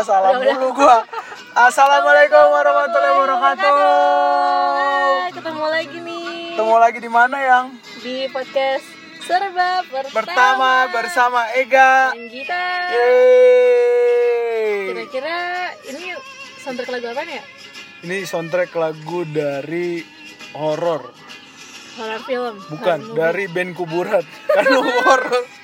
Wah, salam dulu gua. Assalamualaikum warahmatullahi wabarakatuh. Ketemu lagi nih Ketemu lagi di mana yang di podcast Serba Pertama, pertama bersama Ega. dan Gita. Yeay. Kira-kira ini soundtrack lagu apa ya? Ini soundtrack lagu dari horor. Horror film. Bukan, dari band kuburan. Kan horor.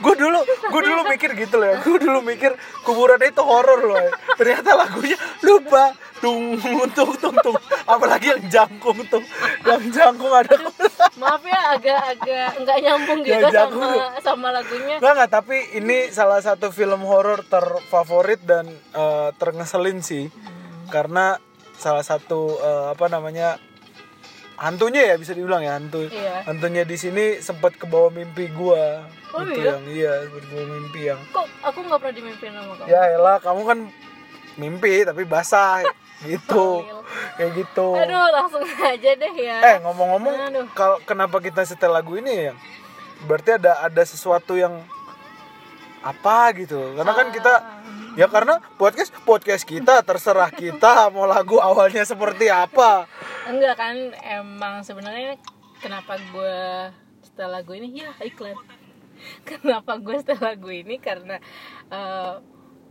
Gue dulu gue dulu mikir gitu loh ya. Gue dulu mikir kuburan itu horor loh ya. ternyata lagunya lupa. Tung tung tung tung apalagi yang jangkung tuh. Yang jangkung ada Maaf ya agak-agak nggak nyambung gitu Nggak sama sama lagunya. nggak nggak tapi ini salah satu film horor terfavorit dan eh, terngeselin sih. Karena salah satu eh, apa namanya hantunya ya bisa dibilang ya hantu. Iya. hantunya di sini sempat ke bawah mimpi gua Oh, itu iya? yang iya bawah mimpi yang Kok aku nggak pernah dimimpin sama kamu? ya elah kamu kan mimpi tapi basah gitu kayak gitu Aduh, langsung aja deh ya. eh ngomong-ngomong kalau kenapa kita setel lagu ini ya berarti ada ada sesuatu yang apa gitu karena kan kita Ah. ya karena podcast podcast kita terserah kita mau lagu awalnya seperti apa Enggak kan, emang sebenarnya kenapa gue setel lagu ini? Ya iklan. Kenapa gue setel lagu ini? Karena eh,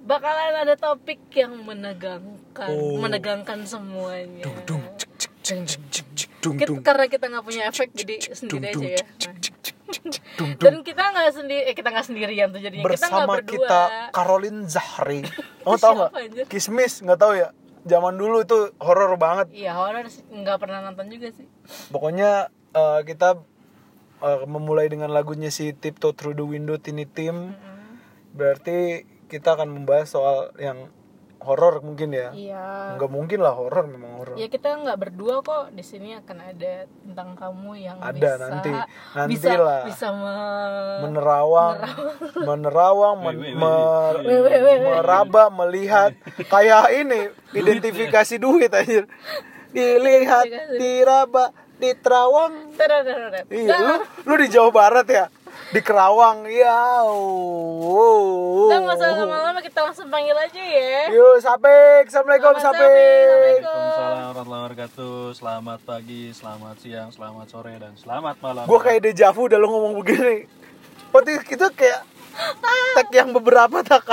bakalan ada topik yang menegangkan, Oh. menegangkan semuanya. dung cek cek cek cek cek cek dung Kita- dung karena kita nggak punya efek jadi dung sendiri dung aja ya. Nah. dung dung Dan kita nggak sendiri, eh, kita nggak sendirian tuh jadinya kita bersama berdua. kita Caroline Zahri kamu tahu nggak? Kismis nggak tahu ya zaman dulu itu horor banget Iya horor nggak pernah nonton juga sih. pokoknya eh, kita eh, memulai dengan lagunya si Tiptoe Through the Window Tiny Tim. Mm. berarti kita akan membahas soal yang horor mungkin ya? Iya. nggak mungkin lah horor memang horor. Ya kita nggak berdua kok. Di sini akan ada tentang kamu yang Ada bisa nanti. bisa Nantilah. bisa me- menerawang. menerawang. Men- mer- meraba melihat. Kayak ini identifikasi duit aja dilihat diraba tar, tar. iya lu lu di Jawa Barat ya di Kerawang ya oh, Udah nggak usah lama-lama kita langsung panggil aja ya. Yuk, Sapik. Assalamualaikum, Selamat Sapik. Assalamualaikum. Waalaikumsalam warahmatullahi wabarakatuh. Selamat pagi, selamat siang, selamat sore, dan selamat malam. Gue kayak dejavu udah lu ngomong begini. Waktu itu kayak tag yang beberapa tak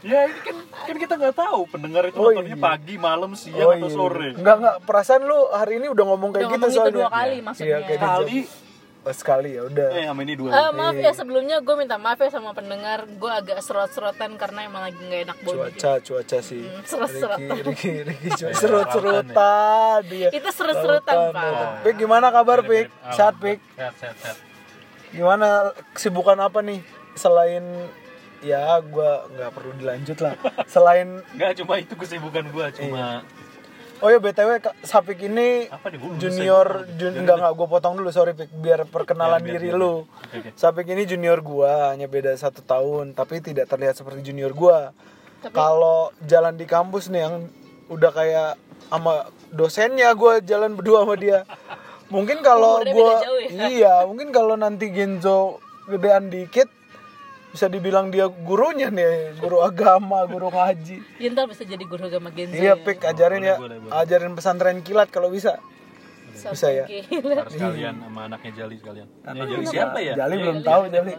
Ya ini kan kan kita nggak tahu pendengar itu Oh, nontonnya iya. pagi, malam, siang atau sore. Enggak, enggak. Perasaan lu hari ini udah ngomong kayak Udah gitu ngomong itu soalnya. dua kali Iya, maksudnya. kayak Kali dejavu. Oh, sekali ya udah. eh sama ini dua. Eh, maaf ya sebelumnya gue minta maaf ya sama pendengar gue agak serot-serotan karena emang lagi nggak enak bau Cuaca, cuaca sih. Hmm, serut-serutan. Riki, Riki, Riki, cuaca. Iya, serut-serutan dia. Itu serut-serutan Lautan, pak. lautan. Pik gimana kabar Pik? Sehat Pik? Sehat, sehat, sehat. Gimana kesibukan apa nih selain ya gua nggak perlu dilanjut lah. Selain Nggak cuma itu kesibukan gua, cuma oh ya btw Sapik ini apa nih junior jun, enggak enggak gue potong dulu sorry Pik biar perkenalan Biar, biar, diri biar. lu. Oke. Sapik ini junior gua hanya beda satu tahun tapi tidak terlihat seperti junior gua. Tapi- Kalau jalan di kampus nih yang udah kayak sama dosennya gua jalan berdua sama dia. Mungkin kalau gua jauh ya? iya, mungkin kalau nanti Genzo gedean dikit bisa dibilang dia gurunya nih, guru agama, guru ngaji. Ya, ntar bisa jadi guru agama Genzo Iya, ya. Pik, ajarin ya. boleh, boleh. Ajarin pesantren kilat kalau bisa. Sampai bisa ya? harus kalian sama anaknya Jali sekalian. Ya, Jali siapa ya? Jali Ya, belum ya. tahu, Jali.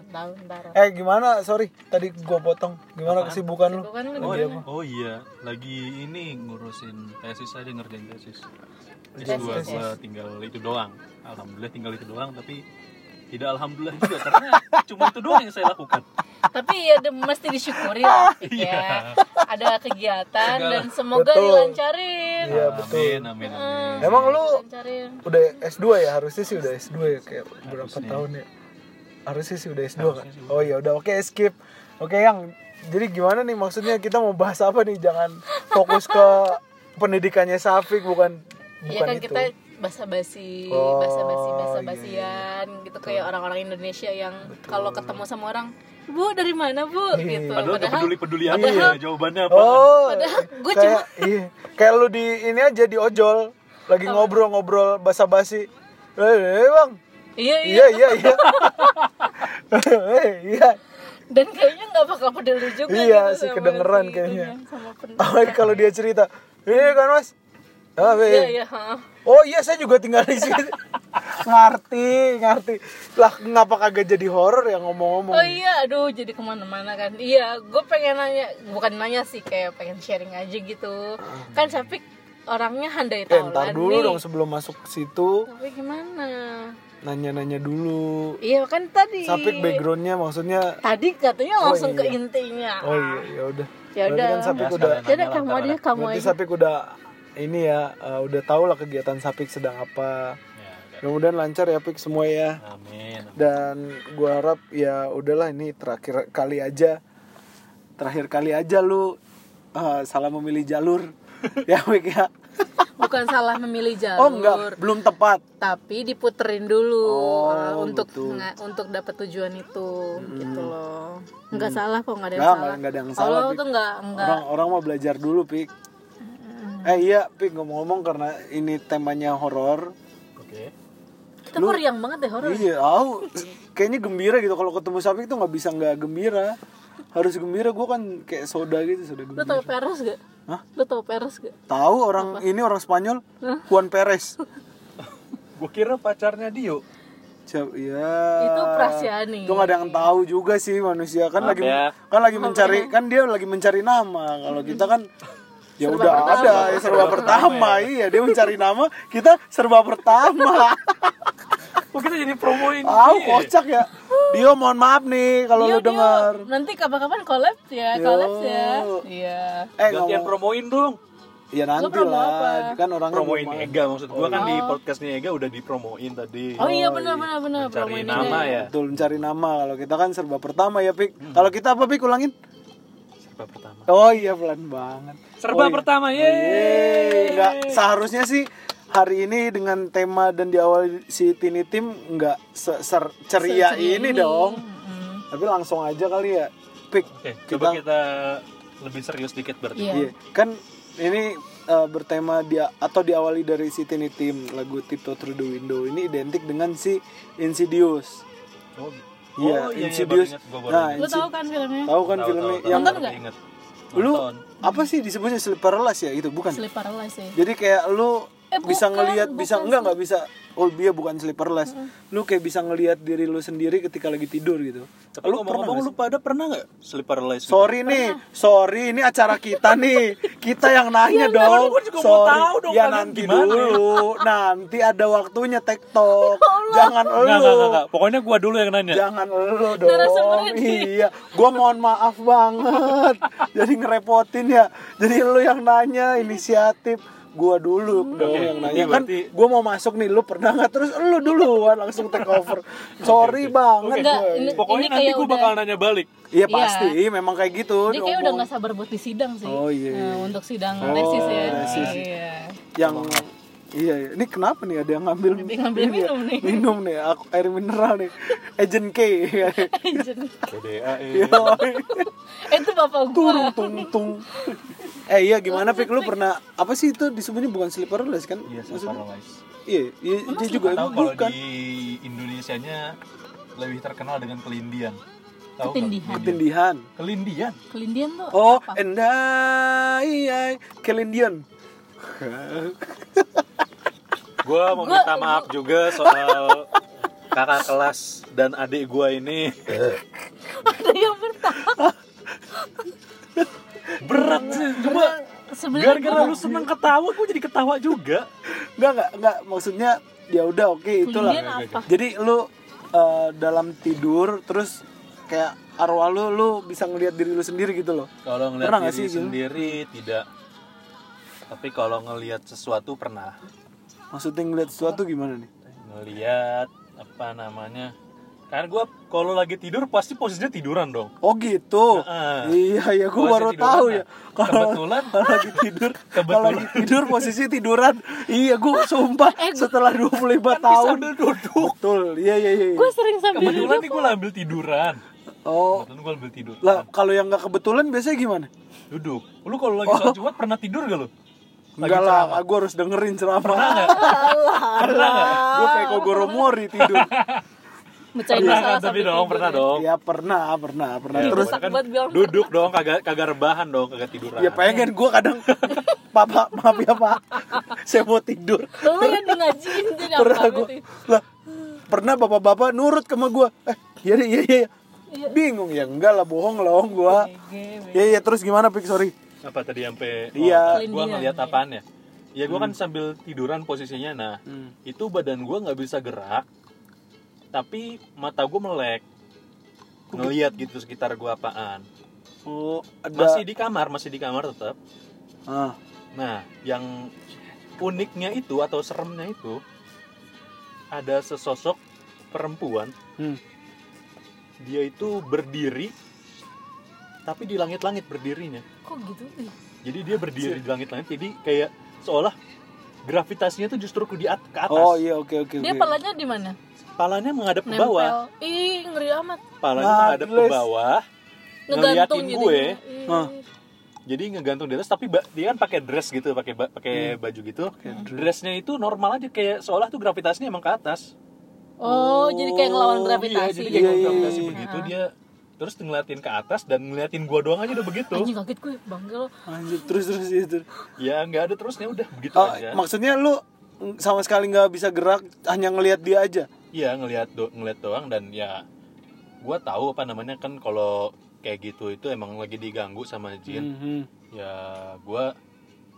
Eh, gimana? Sorry, tadi gua potong. Gimana kesibukan lu? Oh, iya. oh iya, lagi ini ngurusin tesis aja ngerjain tesis. Tesis, S2 tesis. gua tinggal itu doang. Alhamdulillah tinggal itu doang tapi tidak alhamdulillah juga karena cuma itu doang yang saya lakukan. Tapi ya de- mesti disyukuri lah Iya. ya. Ada kegiatan dan semoga Betul. dilancarin. Iya, betul. Amin, amin, amin. Emang lu Dilancarin. udah S2 ya? Harusnya sih udah S2 ya kayak berapa Harusnya. tahun ya? Harusnya sih udah S2 kan? Harusnya sih. Oh ya udah oke skip. Oke yang jadi gimana nih maksudnya kita mau bahas apa nih? Jangan fokus ke pendidikannya Safik bukan Iya bukan kan itu. kita basa-basi, Oh, basa-basi, iya, basa-basian gitu kayak orang-orang Indonesia yang kalau ketemu sama orang, "Bu, dari mana, Bu?" Iya. gitu. Padahal peduli-peduli aja padahal- ya jawabannya apa. Oh, Padahal gua kayak iya, kayak lu di ini aja di ojol lagi ngobrol-ngobrol basa-basi. Eh, eh, Bang. Iya, iya. Iya, iya, iya. Eh, iya. dan kayaknya nggak bakal peduli juga Iya, gitu sih, kedengeran kayaknya. Apalagi kalau dia cerita, iya kan mas? Ah, iya iya. Oh iya saya juga tinggal di sini. ngerti, ngerti. Lah ngapa kagak jadi horor ya ngomong-ngomong? oh iya aduh jadi ke mana-mana kan iya gue pengen nanya bukan nanya sih kayak pengen sharing aja gitu kan Sapik orangnya handai Eh, taulan ntar dulu nih dong sebelum masuk ke situ tapi gimana nanya-nanya dulu. iya kan tadi Sapik backgroundnya maksudnya tadi katanya langsung ke iya. intinya Oh iya, ya udah. Ya udah. kan Sapik Ya, udah lah, kamu aja kamu aja Sapik udah ini ya, uh, udah tau lah kegiatan Sapik sedang apa. Ya, udah. Mudah-mudahan lancar ya Pik semua ya. Amin. Dan gua harap ya udahlah ini terakhir kali aja. Terakhir kali aja lu uh, salah memilih jalur. ya Pik ya. bukan salah memilih jalur Oh enggak, belum tepat. tapi diputerin dulu Oh, uh, untuk nga- untuk dapat tujuan itu gitu loh nggak salah kok nggak ada yang Nggak, salah nggak- nggak ada yang kalau salah, tuh nggak nggak Orang orang mau belajar dulu, Pik. Eh iya, Pik ngomong-ngomong karena ini temanya horor. Oke. kita kok riang banget deh horor Iya, aku kayaknya gembira gitu kalau ketemu Sapik tuh nggak bisa nggak gembira. Harus gembira, gue kan kayak soda gitu, soda lo gembira. tau Peres gak Hah? lo tau Peres gak Tahu orang ini orang Spanyol, Juan Perez. Gue kira pacarnya Dio. Siap, iya. Itu Prasyani. Itu nggak ada yang tahu juga sih manusia kan Maaf lagi ya. kan lagi mencari kan dia lagi mencari nama. Kalau kita kan ya udah ada ya serba pertama. Iya, dia mencari nama, kita serba pertama. Kok kita jadi promoin Tahu dia? kocak ya. Dio mohon maaf nih kalau lu Dio. dengar. nanti kapan-kapan collab ya collab ya iya Eh Gantian ngomong, promoin dong. ya nanti lah. apa? Kan orangnya Promoin belum- Ega maksud gua kan di podcastnya Ega udah dipromoin tadi. oh iya benar benar benar Cari promoin nama ini. ya. Betul mencari nama. Kalau kita kan serba pertama ya, Pik. Kalau kita apa, Pik? Ulangin. Serba pertama. Oh iya pelan banget. Serba Oh, iya. pertama, Yeay. yeay. Nggak, seharusnya sih hari ini dengan tema dan diawali si Tini Tim nggak se- ser- ceria ini, ini. dong. Mm-mm. Tapi langsung aja kali ya. Pik. Oke, coba kita lebih serius dikit berarti. Iya. Iya. Kan ini eh, bertema dia atau diawali dari si Tini Tim lagu Tiptoe Through the Window ini identik dengan si Insidious. Oh, Iya, oh, iya, iya, Insidious. gua baru Nah, ingat. lo tau kan filmnya Tahu kan Tahu, filmnya tahu, yang tahu, Nonton nggak? inget. lu Nonton. apa sih disebutnya sleep paralysis ya itu bukan? Sleep Paralysis ya Jadi kayak lu Eh, bisa bukan, ngelihat bisa bukan enggak nggak bisa oh dia bukan sleep paralysis. Lu kayak bisa ngelihat diri lu sendiri ketika lagi tidur gitu. Tapi lu ngomong-ngomong lu pada pernah nggak sleep paralysis? gitu? Sorry nih, sorry ini acara kita nih. Kita yang nanya Iya, enggak, dong. gua juga mau sorry. tahu dong ya nanti gimana ya. dulu. Nanti ada waktunya TikTok. Jangan Enggak, enggak, lu. enggak, enggak. Pokoknya gua dulu yang nanya. Jangan lu dong. Iya, gua mohon maaf banget. Jadi ngerepotin ya. Jadi lu yang nanya inisiatif gua dulu dong Oke, yang nanya kan berarti- gua mau masuk nih lu pernah nggak? Terus lu duluan langsung take over. Sorry banget. Enggak, gua. ini- Pokoknya nanti kayak gua udah- bakal nanya balik. iya Iya. pasti. Memang kayak gitu dia kayak udah nggak sabar buat di sidang sih. Oh, iya, iya. Nah, untuk sidang Oh, tesis ya. tesis. iya. Yang iya, iya. ini kenapa nih ada yang ngambil Ada yang ngambil ya? minum nih. minum nih aku air mineral nih agent K BDA Iya. Eh, itu bapak turung gua tung tung eh iya gimana Pik lu pernah apa sih itu disebutnya bukan sleep paralysis kan Iya, sleep Maksudnya- paralysis. iya iya dia juga Tahu kalau bukan di Indonesianya lebih terkenal dengan kelindian. Tahu? Ketindihan. ketindihan Kelindian. kelindian tuh oh apa endai ai kelindian Gua mau minta maaf juga soal kakak kelas dan adik gua ini ada yang bertahan berat sih. Cuma sebenarnya gara-gara lu seneng ketawa, gua jadi ketawa juga. enggak enggak enggak maksudnya ya udah oke itulah kelindian apa jadi lu eh, dalam tidur terus kayak arwah lu lu bisa ngelihat diri lu sendiri gitu loh Kalau ngelihat nggak diri sih gitu? sendiri tidak. Tapi kalau ngelihat sesuatu pernah. maksudnya ngelihat sesuatu gimana nih Ngelihat apa namanya? Karena gua kalau lagi tidur pasti posisinya tiduran dong. oh gitu Heeh. iya ya gue baru tahu nah. ya kalau Kebetulan kalau lagi tidur kalau Kebetulan. lagi tidur posisi tiduran iya gue sumpah setelah 25 tahun sambil duduk. betul iya iya iya gue sering sambil Kebetulan duduk nih gua ambil tiduran. oh Kebetulan gua ambil tidur. lah kalau yang nggak kebetulan biasanya gimana Duduk. Lu kalau lagi sholat Jumat pernah tidur gak lu? Enggak lah, gue harus dengerin ceramah. Pernah nggak? Pernah? Gue kayak Kogoro Mori tidur. mecahin Pernah masalah kan tapi dong, pernah dong. Ya pernah, pernah, pernah. Ya, Terus duduk dong, kagak kagak rebahan dong, kagak tiduran. ya pengen gue kadang Papa, maaf ya Pak. Saya mau tidur. lu yang di ngajiin jadi Pernah apa gue. gitu Lah, pernah bapak-bapak nurut sama gue. Eh, iya deh, iya iya. Iya. Bingung ya, enggak lah bohong loh gua. Gege, Iya iya terus gimana Pik sorry. Apa tadi sampai Iya. oh, gua ngeliat Kelindian, apaan ya? Ya gua kan sambil tiduran posisinya. Nah Hmm. itu badan gua nggak bisa gerak tapi mata gua melek. Ngeliat gitu sekitar gua apaan. Oh, ada masih di kamar masih di kamar tetap Ah, nah yang uniknya itu atau seremnya itu ada sesosok perempuan. Hmm. dia itu berdiri tapi di langit-langit berdirinya kok gitu? Sih jadi dia berdiri di langit-langit jadi kayak seolah gravitasinya tuh justru ke di at- ke atas. Oh iya oke oke dia oke. palanya di mana? Palanya menghadap ke nempel. bawah. Ih ngeri amat. Palanya Nah, menghadap ke bawah ngegantung Ngeliatin gue. Jadi ngegantung di atas tapi dia kan pakai dress gitu pakai ba- pakai baju gitu. Dressnya itu normal aja kayak seolah tuh gravitasinya emang ke atas. Oh, jadi kayak ngelawan iya gravitasi. jadi Iya, kayak iya, gravitasi iya. begitu dia terus ngeliatin ke atas dan ngeliatin gua doang aja udah begitu anjing kaget gue bangga lo Anjir, terus terus itu. ya nggak ada terusnya udah begitu Oh, aja maksudnya lu sama sekali nggak bisa gerak hanya ngelihat dia aja. Iya ngelihat do ngelihat doang dan ya gua tahu apa namanya kan kalau kayak gitu itu emang lagi diganggu sama jin Hmm, ya gua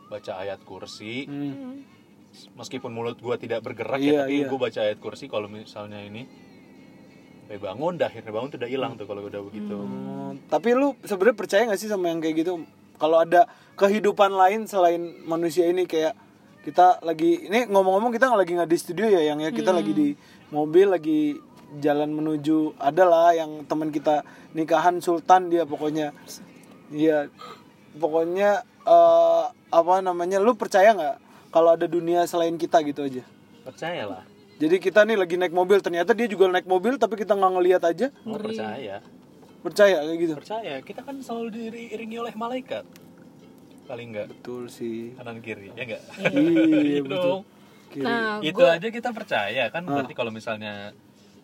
baca ayat kursi hmm. meskipun mulut gua tidak bergerak Iya, ya tapi iya. gua baca ayat kursi kalau misalnya ini sampai bangun dah akhirnya bangun tuh udah hilang tuh kalau udah begitu. Oh, tapi lu sebenarnya percaya nggak sih sama yang kayak gitu? Kalau ada kehidupan lain selain manusia ini kayak kita lagi ini ngomong-ngomong kita nggak lagi nggak di studio ya yang ya kita lagi di mobil lagi jalan menuju adalah yang teman kita nikahan sultan dia pokoknya. Iya pokoknya eh, apa namanya lu percaya nggak kalau ada dunia selain kita gitu aja? Percayalah jadi kita nih lagi naik mobil ternyata dia juga naik mobil tapi kita nggak ngelihat aja mau percaya percaya kayak gitu percaya kita kan selalu diiringi oleh malaikat paling enggak betul sih kanan kiri ya enggak iya Gitu betul dong. Kiri. nah itu gue aja kita percaya kan berarti kalau misalnya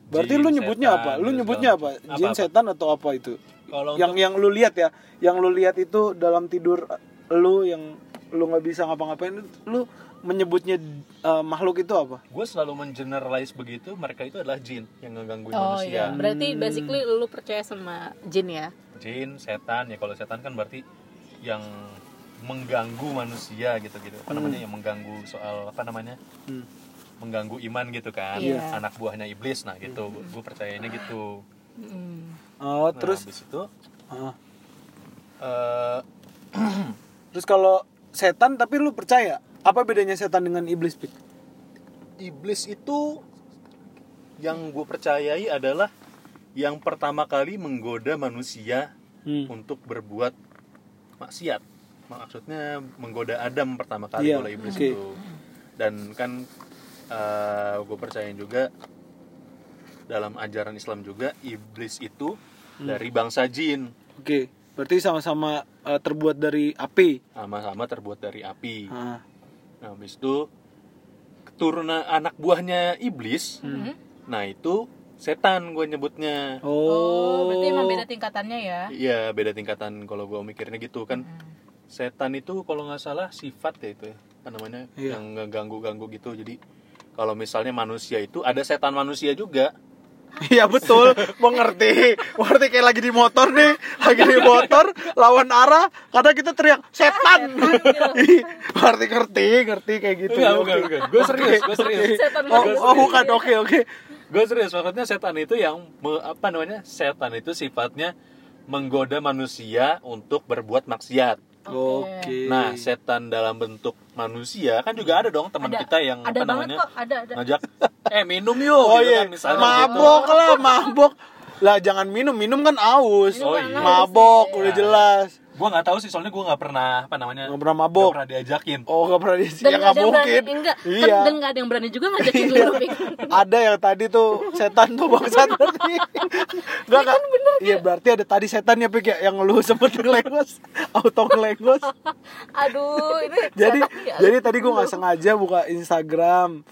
Berarti jin, lu nyebutnya setan, apa? Lu gitu nyebutnya apa? macam. Jin, Apa-apa? setan atau apa itu? Kalau Yang yang lu lihat ya, yang lu lihat itu dalam tidur lu yang lu nggak bisa ngapa-ngapain, lu menyebutnya eh, makhluk itu apa? gue selalu mengeneralize begitu mereka itu adalah jin yang ngegangguin oh manusia iya berarti basically lu percaya sama jin ya jin setan ya kalau setan kan berarti yang mengganggu manusia gitu gitu apa namanya yang mengganggu soal apa namanya Hmm. mengganggu iman gitu kan Iya. anak buahnya iblis nah gitu gue percayanya gitu Mm. Oh, nah, terus habis itu ah. eh, terus kalau setan tapi lu percaya? Apa bedanya setan dengan iblis, Pik? iblis itu yang gue percayai adalah yang pertama kali menggoda manusia Hmm. untuk berbuat maksiat maksudnya menggoda Adam pertama kali Iya, oleh iblis oke. itu dan kan gue percaya juga dalam ajaran Islam juga iblis itu Hmm. dari bangsa jin Oke, berarti sama-sama eh, terbuat dari api. sama-sama terbuat dari api Ah. Nah habis itu keturunan anak buahnya iblis. Mhm. nah itu setan gue nyebutnya. Oh. oh berarti emang beda tingkatannya ya? Iya beda tingkatan kalau gue mikirnya gitu kan. Setan itu kalau nggak salah sifat ya itu ya apa namanya Iya. yang ngeganggu-ganggu gitu. Jadi kalau misalnya manusia itu ada setan manusia juga Iya betul, mengerti. Mengerti kayak lagi di motor nih, lagi di motor lawan arah, kadang kita teriak setan. Ih, ngerti ngerti, ngerti kayak gitu. Enggak, Oke. bukan, bukan. Gue serius, gue serius. Setan Oh, oh bukan, oke oke. gue serius maksudnya setan itu yang apa namanya setan itu sifatnya menggoda manusia untuk berbuat maksiat Oke. nah setan dalam bentuk manusia kan juga ada dong teman kita yang ada apa banget namanya kok ada ada ngajak eh minum yuk Oh gitu iya, kan, misalnya mabok lah, mabok. Lah jangan minum, minum kan aus. Minum Oh, kan iya. harus Mabok, udah jelas. Gue nggak tahu sih soalnya gue nggak pernah apa namanya Nggak pernah mabok. nggak pernah diajakin. Oh gak pernah di dan ya nggak nggak yang berani mungkin. enggak kan, Iya. dan nggak ada yang berani juga ngajakin lu ada yang tadi tuh setan tuh bangsat berarti Enggak kan Iya berarti ada tadi setan ya Pik ya yang lu sempet ngelengos. Auto ngelengos. Aduh ini jadi ya. jadi tadi gua nggak sengaja buka Instagram.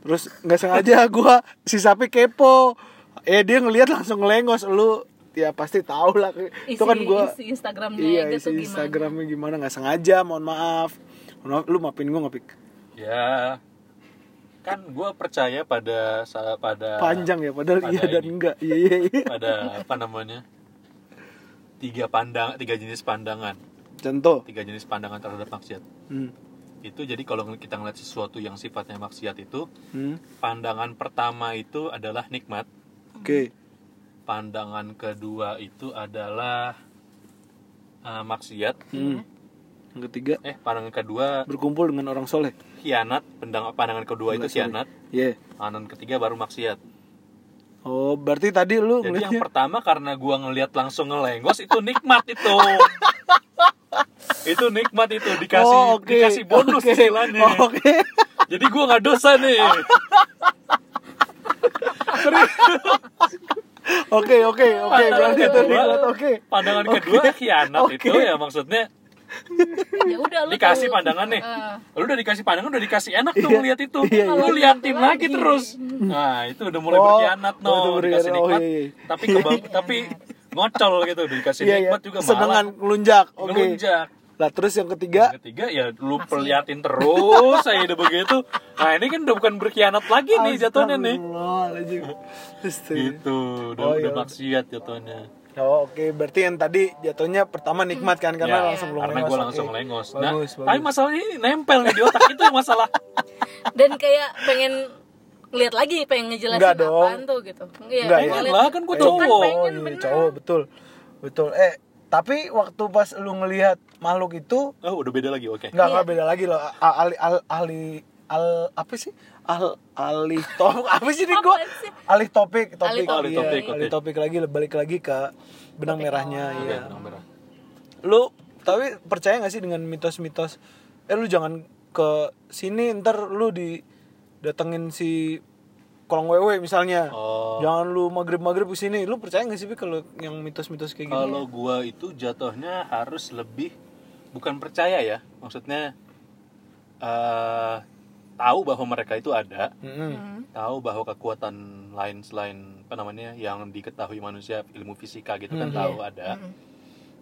Terus nggak sengaja gua si sapi kepo. Eh dia ngelihat langsung ngelengos lu ya pasti tahu lah isi, itu kan gua isi Instagramnya iya Ega isi Instagramnya gimana? Nggak sengaja mohon maaf. Mohon maaf lu maafin gua nggak pik? Ya, kan gue percaya pada sa- pada panjang ya padahal pada iya dan ini. enggak iya iya iya. Pada apa namanya? Tiga pandang tiga jenis pandangan. Contoh. Tiga jenis pandangan terhadap maksiat. Hmm. itu jadi kalau kita ngeliat sesuatu yang sifatnya maksiat itu Hmm. pandangan pertama itu adalah nikmat. Oke pandangan kedua itu adalah uh, maksiat Hmm. yang ketiga eh pandangan kedua berkumpul dengan orang soleh khianat pandangan pandangan kedua itu Enggak, sorry. khianat Iya. pandangan ketiga baru maksiat Oh, berarti tadi lu jadi yang ngeliatnya pertama karena gua ngelihat langsung ngelengos itu nikmat itu itu nikmat itu dikasih Oh, oke. dikasih bonus Oke. istilahnya Oh, Oke. jadi gua nggak dosa nih Oke, oke, oke. Kedua, nikmat. Oke. pandangan Oke. kedua khianat Oke. itu ya maksudnya ya udah lu dikasih tahu. pandangan nih Eh, lu udah dikasih pandangan udah dikasih enak tuh Iya. ngeliat itu Iya, lu iya. liatin Lagi. lagi terus nah itu udah mulai Oh, berkhianat oh, no berkhianat. dikasih Oh, nikmat iya, iya. tapi kebang tapi ngocol gitu dikasih Iya, iya. nikmat juga Senengan malah ngelunjak. Oke. ngelunjak Lah terus yang ketiga, Yang ketiga ya lu Maksiat. perliatin terus saya udah begitu nah ini kan udah bukan berkhianat lagi nih jatuhnya nih gitu udah Oh, udah iya. maksiat jatuhnya Oh, oke. Berarti yang tadi jatuhnya pertama nikmat kan karena Ya, langsung lu karena lengos. gue langsung lengos nah Bagus, tapi bagus. masalahnya ini nempel nih di otak itu yang masalah dan kayak pengen lihat lagi pengen ngejelasin Enggak dong. apaan tuh gitu Iya, Enggak, pengen ya. lihat. lah kan gue Eh, cowok pengen, Oh, iya, cowok betul. Betul. Eh, tapi waktu pas lu ngelihat makhluk itu oh udah beda lagi oke nggak Iya. nggak beda lagi loh. A- Ali al, apa sih? Al alih topik apa sih nih gua? Apaan sih? Alih topik, topik. Alih iya, topik. Alih topik, alih oke. topik lagi balik lagi ke benang Topik merahnya iya. Oke, benang merah. Lu tapi percaya gak sih dengan mitos-mitos eh lu jangan ke sini ntar lu di datengin si kolong wewe misalnya. Oh. Jangan lu maghrib-maghrib ke sini. Lu percaya gak sih kalau yang mitos-mitos kayak gini? Kalau gua itu jatuhnya harus lebih bukan percaya ya, maksudnya eh tahu bahwa mereka itu ada, Mm-mm. Hmm. tahu bahwa kekuatan lain selain apa namanya yang diketahui manusia ilmu fisika gitu kan Hmm, tahu iya. ada. Hmm.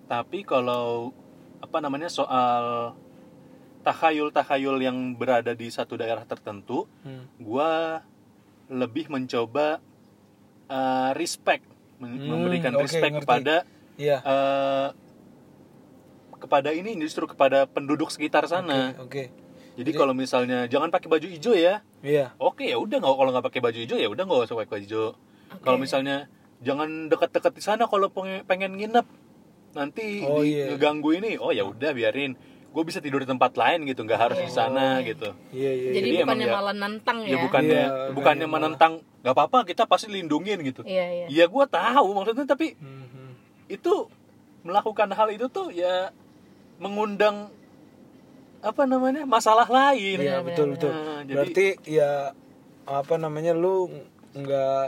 Tapi kalau apa namanya soal takhayul-takhayul yang berada di satu daerah tertentu, Hmm. gua lebih mencoba eh, respect, Hmm, memberikan respect ngerti. kepada Iya. eh, kepada ini justru kepada penduduk sekitar sana. Oke. Jadi kalau misalnya jangan pakai baju hijau ya, Iya. oke ya udah nggak kalau nggak pakai baju hijau ya udah nggak usah pakai baju hijau. Kalau misalnya jangan dekat-dekat di sana kalau pengen, pengen nginep nanti Oh, di- iya. ngeganggu ini, oh ya udah biarin, gue bisa tidur di tempat lain gitu, nggak harus di sana gitu. Iya, iya. jadi Jadi emang bukannya ya- malah nantang ya, Ya bukannya Iya, bukannya bukannya malah- menentang nggak apa-apa kita pasti lindungin gitu. iya iya Ya gue tahu maksudnya tapi Mhm. itu melakukan hal itu tuh ya mengundang apa namanya masalah lain. Iya, Benar, betul betul. Nah, jadi- Berarti ya apa namanya lu nggak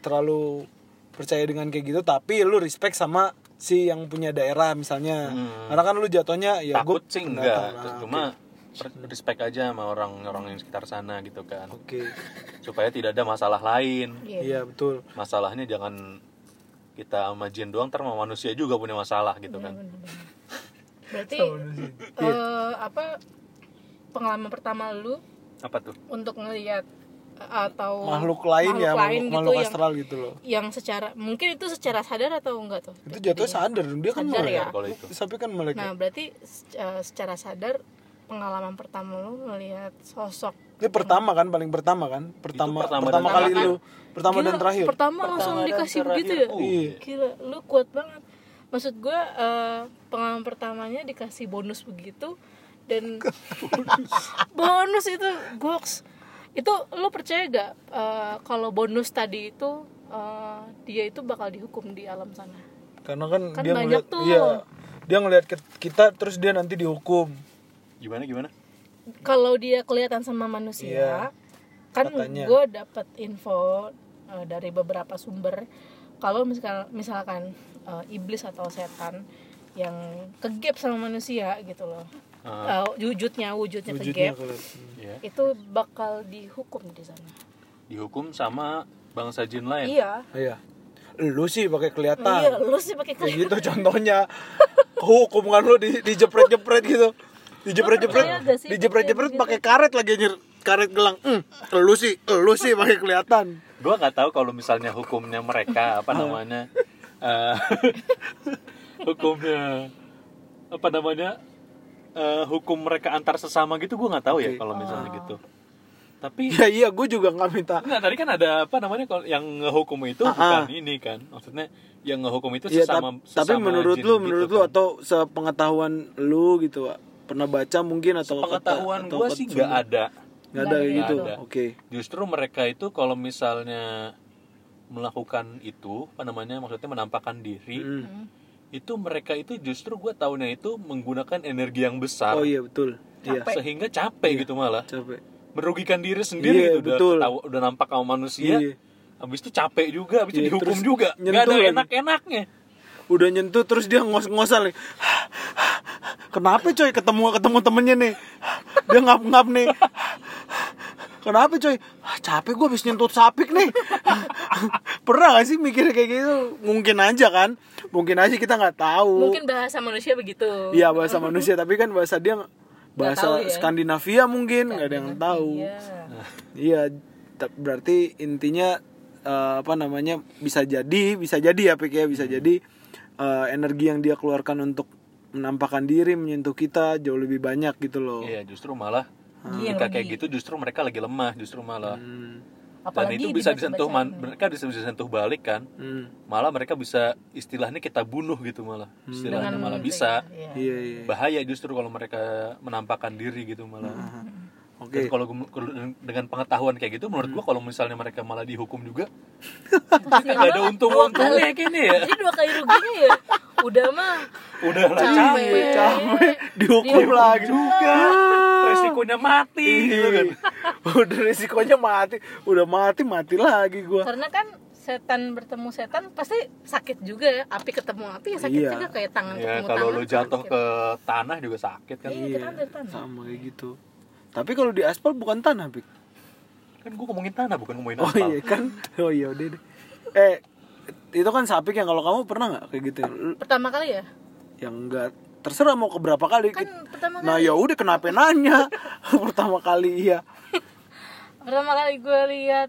terlalu percaya dengan kayak gitu tapi lu respect sama si yang punya daerah misalnya. Hmm. Karena kan lu jatuhnya ya Takut gua sih enggak, Nah, cuma respect aja sama orang-orang yang sekitar sana gitu kan. Oke. Supaya tidak ada masalah lain. Iya. Iya, betul. Masalahnya jangan kita sama jin doang, ntar sama manusia juga punya masalah gitu kan. Benar-benar. berarti Iya. eh, apa pengalaman pertama lu Apa tuh? untuk ngelihat atau Makhluk lain ya, makhluk lain makhluk, gitu makhluk yang astral gitu loh. yang secara mungkin itu secara sadar atau enggak tuh Itu jatuhnya sadar, dia kan Sadar melek. ya? Kalau itu. Tapi kan melek. nah berarti secara sadar pengalaman pertama lu ngelihat sosok Ini pertama kan paling pertama kan? Pertama pertama pertama, kali terakhir. lu pertama Gila, dan terakhir. pertama langsung Pertama dan dikasih begitu ya Oh, iya. gila lu kuat banget maksud gue eh, pengalaman pertamanya dikasih bonus begitu dan bonus itu goks itu lu percaya gak eh, kalau bonus tadi itu eh, dia itu bakal dihukum di alam sana Karena kan, Kan dia ngeliat tuh. iya. Dia ngeliat kita terus dia nanti dihukum. Gimana gimana? kalau dia kelihatan sama manusia Iya, kan gue dapat info eh, dari beberapa sumber kalau misal misalkan eh, iblis atau setan yang kegap sama manusia gitu loh Ah. Eh, wujudnya wujudnya, Wujudnya kegap kalau Ya. itu bakal dihukum di sana. Dihukum sama bangsa jin lain? Iya. Iya. Lu sih pakai kelihatan. Iya lu sih pakai gitu contohnya. Hukum kan lu di dijepret jepret gitu dijepret jepret sih? dijepret jepret kayak pakai karet lagi anjir karet gelang. Hmm, lu sih lu sih pakai kelihatan. Gue nggak tahu kalau misalnya hukumnya mereka apa namanya eh, hukumnya apa namanya eh, hukum mereka antar sesama gitu gue nggak tahu ya Oke. kalau misalnya gitu tapi ya iya gue juga nggak minta Enggak, tadi kan ada apa namanya kalau yang ngehukum itu Ah, bukan ah. ini kan maksudnya yang ngehukum itu Iya, sesama tap- tapi sesama menurut jin lu, gitu menurut kan. lu atau sepengetahuan lu gitu, Wak? pernah baca mungkin atau pengetahuan gue sih nggak ada nggak ada kayak Nggak gitu. ada. Oke. justru mereka itu kalau misalnya melakukan itu apa namanya maksudnya menampakkan diri Hmm. Itu mereka itu justru gue tahunya itu menggunakan energi yang besar Oh iya betul. Iya. Capek. sehingga capek gitu malah Capek. merugikan diri sendiri Iya, gitu udah betul. ketawa- udah nampak sama manusia Iya. habis itu capek juga habis itu Iya, dihukum terus juga nggak ada lagi. enak-enaknya Udah nyentuh terus dia ngos-ngosan nih. Kenapa coy ketemu ketemu temennya nih? Dia ngap-ngap nih. Kenapa coy? Ah, capek gue habis nyentuh sapik nih. Pernah gak sih mikir kayak gitu? Mungkin aja kan. Mungkin aja kita nggak tahu. mungkin bahasa manusia begitu Iya bahasa manusia tapi kan bahasa dia bahasa tahu ya. Skandinavia mungkin nggak ada yang tahu. iya Iya, berarti intinya eh, apa namanya bisa jadi, bisa jadi ya Pik ya, bisa jadi eh, energi yang dia keluarkan untuk menampakkan diri menyentuh kita jauh lebih banyak gitu loh. iya justru malah Yang ketika kayak rugi. gitu justru mereka lagi lemah justru malah. Hmm, dan apalagi itu bisa disentuh man- mereka bisa bisa disentuh balik kan. Hmm, malah mereka bisa istilahnya kita bunuh gitu malah. Istilahnya Dengan malah bisa. iya. iya iya. bahaya justru kalau mereka menampakkan diri gitu malah Oke. Dan kalau kalau dengan pengetahuan kayak gitu menurut gua kalau misalnya mereka malah dihukum juga nggak ada untung-untungnya kayaknya ya jadi dua kali ruginya ya udah mah udah lah capek Capek dihukum lagi juga resikonya mati gitu kan Udah risikonya mati, udah mati mati lagi gua. karena kan setan bertemu setan pasti sakit juga ya api ketemu api ya sakit Iya. juga kayak tangan ya ketemu kalau tangan lo jatuh sakit. ke tanah juga sakit kan Iya, dari tanah. sama kayak gitu. Tapi kalau di aspal bukan tanah, Pik. kan gua ngomongin tanah bukan ngomongin Oh aspal iya kan? Oh iya udah deh. Eh itu kan sapik yang kalau kamu pernah nggak kayak gitu? Lu- pertama kali ya Yang enggak terserah mau ke berapa kali. kan pertama Nah kali ya udah kenapa nanya? Pertama kali iya. pertama kali gue lihat